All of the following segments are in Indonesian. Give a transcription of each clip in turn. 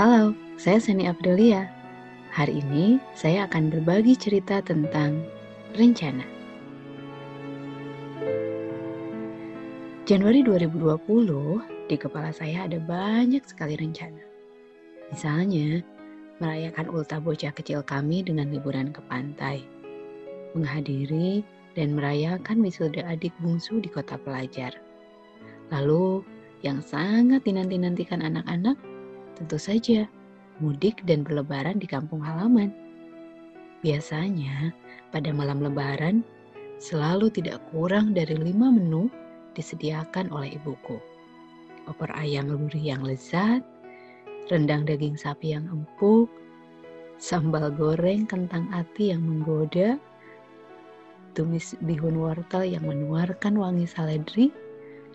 Halo, saya Seni Aprilia. Hari ini saya akan berbagi cerita tentang rencana. Januari 2020, di kepala saya ada banyak sekali rencana. Misalnya, merayakan ulta bocah kecil kami dengan liburan ke pantai, menghadiri dan merayakan wisuda adik bungsu di kota pelajar. Lalu, yang sangat dinanti-nantikan anak-anak, tentu saja mudik dan berlebaran di kampung halaman. Biasanya, pada malam lebaran, selalu tidak kurang dari lima menu disediakan oleh ibuku. Opor ayam luri yang lezat, rendang daging sapi yang empuk, sambal goreng kentang ati yang menggoda, tumis bihun wortel yang menuarkan wangi saledri,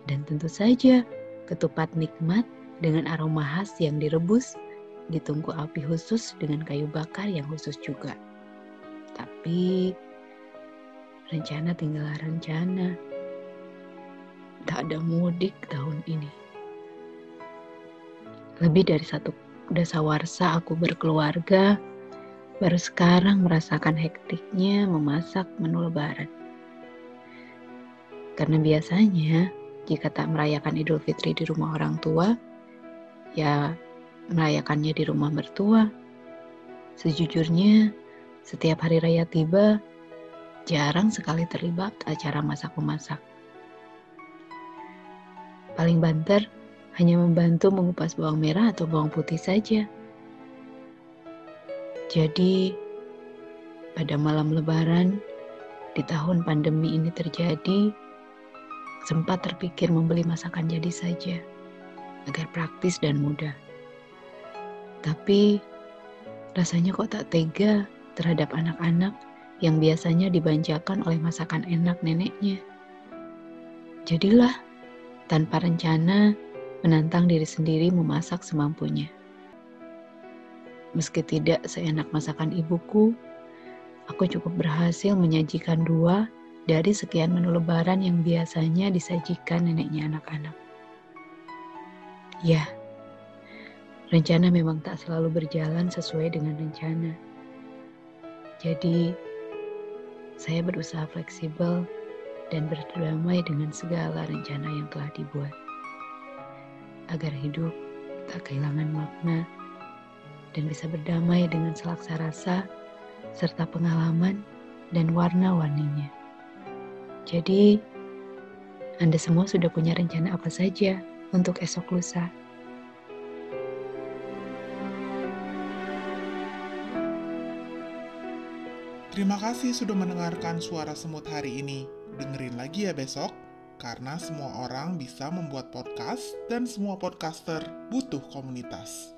dan tentu saja ketupat nikmat dengan aroma khas yang direbus di tungku api khusus dengan kayu bakar yang khusus juga. Tapi rencana tinggal rencana. Tak ada mudik tahun ini. Lebih dari satu dasawarsa aku berkeluarga, baru sekarang merasakan hektiknya memasak menu lebaran. Karena biasanya jika tak merayakan Idul Fitri di rumah orang tua, ya merayakannya di rumah mertua. Sejujurnya, setiap hari raya tiba, jarang sekali terlibat acara masak-memasak. Paling banter hanya membantu mengupas bawang merah atau bawang putih saja. Jadi, pada malam lebaran, di tahun pandemi ini terjadi, Sempat terpikir membeli masakan jadi saja, agar praktis dan mudah. Tapi rasanya kok tak tega terhadap anak-anak yang biasanya dibanjakan oleh masakan enak neneknya. Jadilah, tanpa rencana, menantang diri sendiri memasak semampunya. Meski tidak seenak masakan ibuku, aku cukup berhasil menyajikan dua dari sekian menu lebaran yang biasanya disajikan neneknya anak-anak. Ya, rencana memang tak selalu berjalan sesuai dengan rencana. Jadi, saya berusaha fleksibel dan berdamai dengan segala rencana yang telah dibuat. Agar hidup tak kehilangan makna dan bisa berdamai dengan selaksa rasa serta pengalaman dan warna-warninya. Jadi, Anda semua sudah punya rencana apa saja untuk esok lusa? Terima kasih sudah mendengarkan suara semut hari ini. Dengerin lagi ya besok, karena semua orang bisa membuat podcast dan semua podcaster butuh komunitas.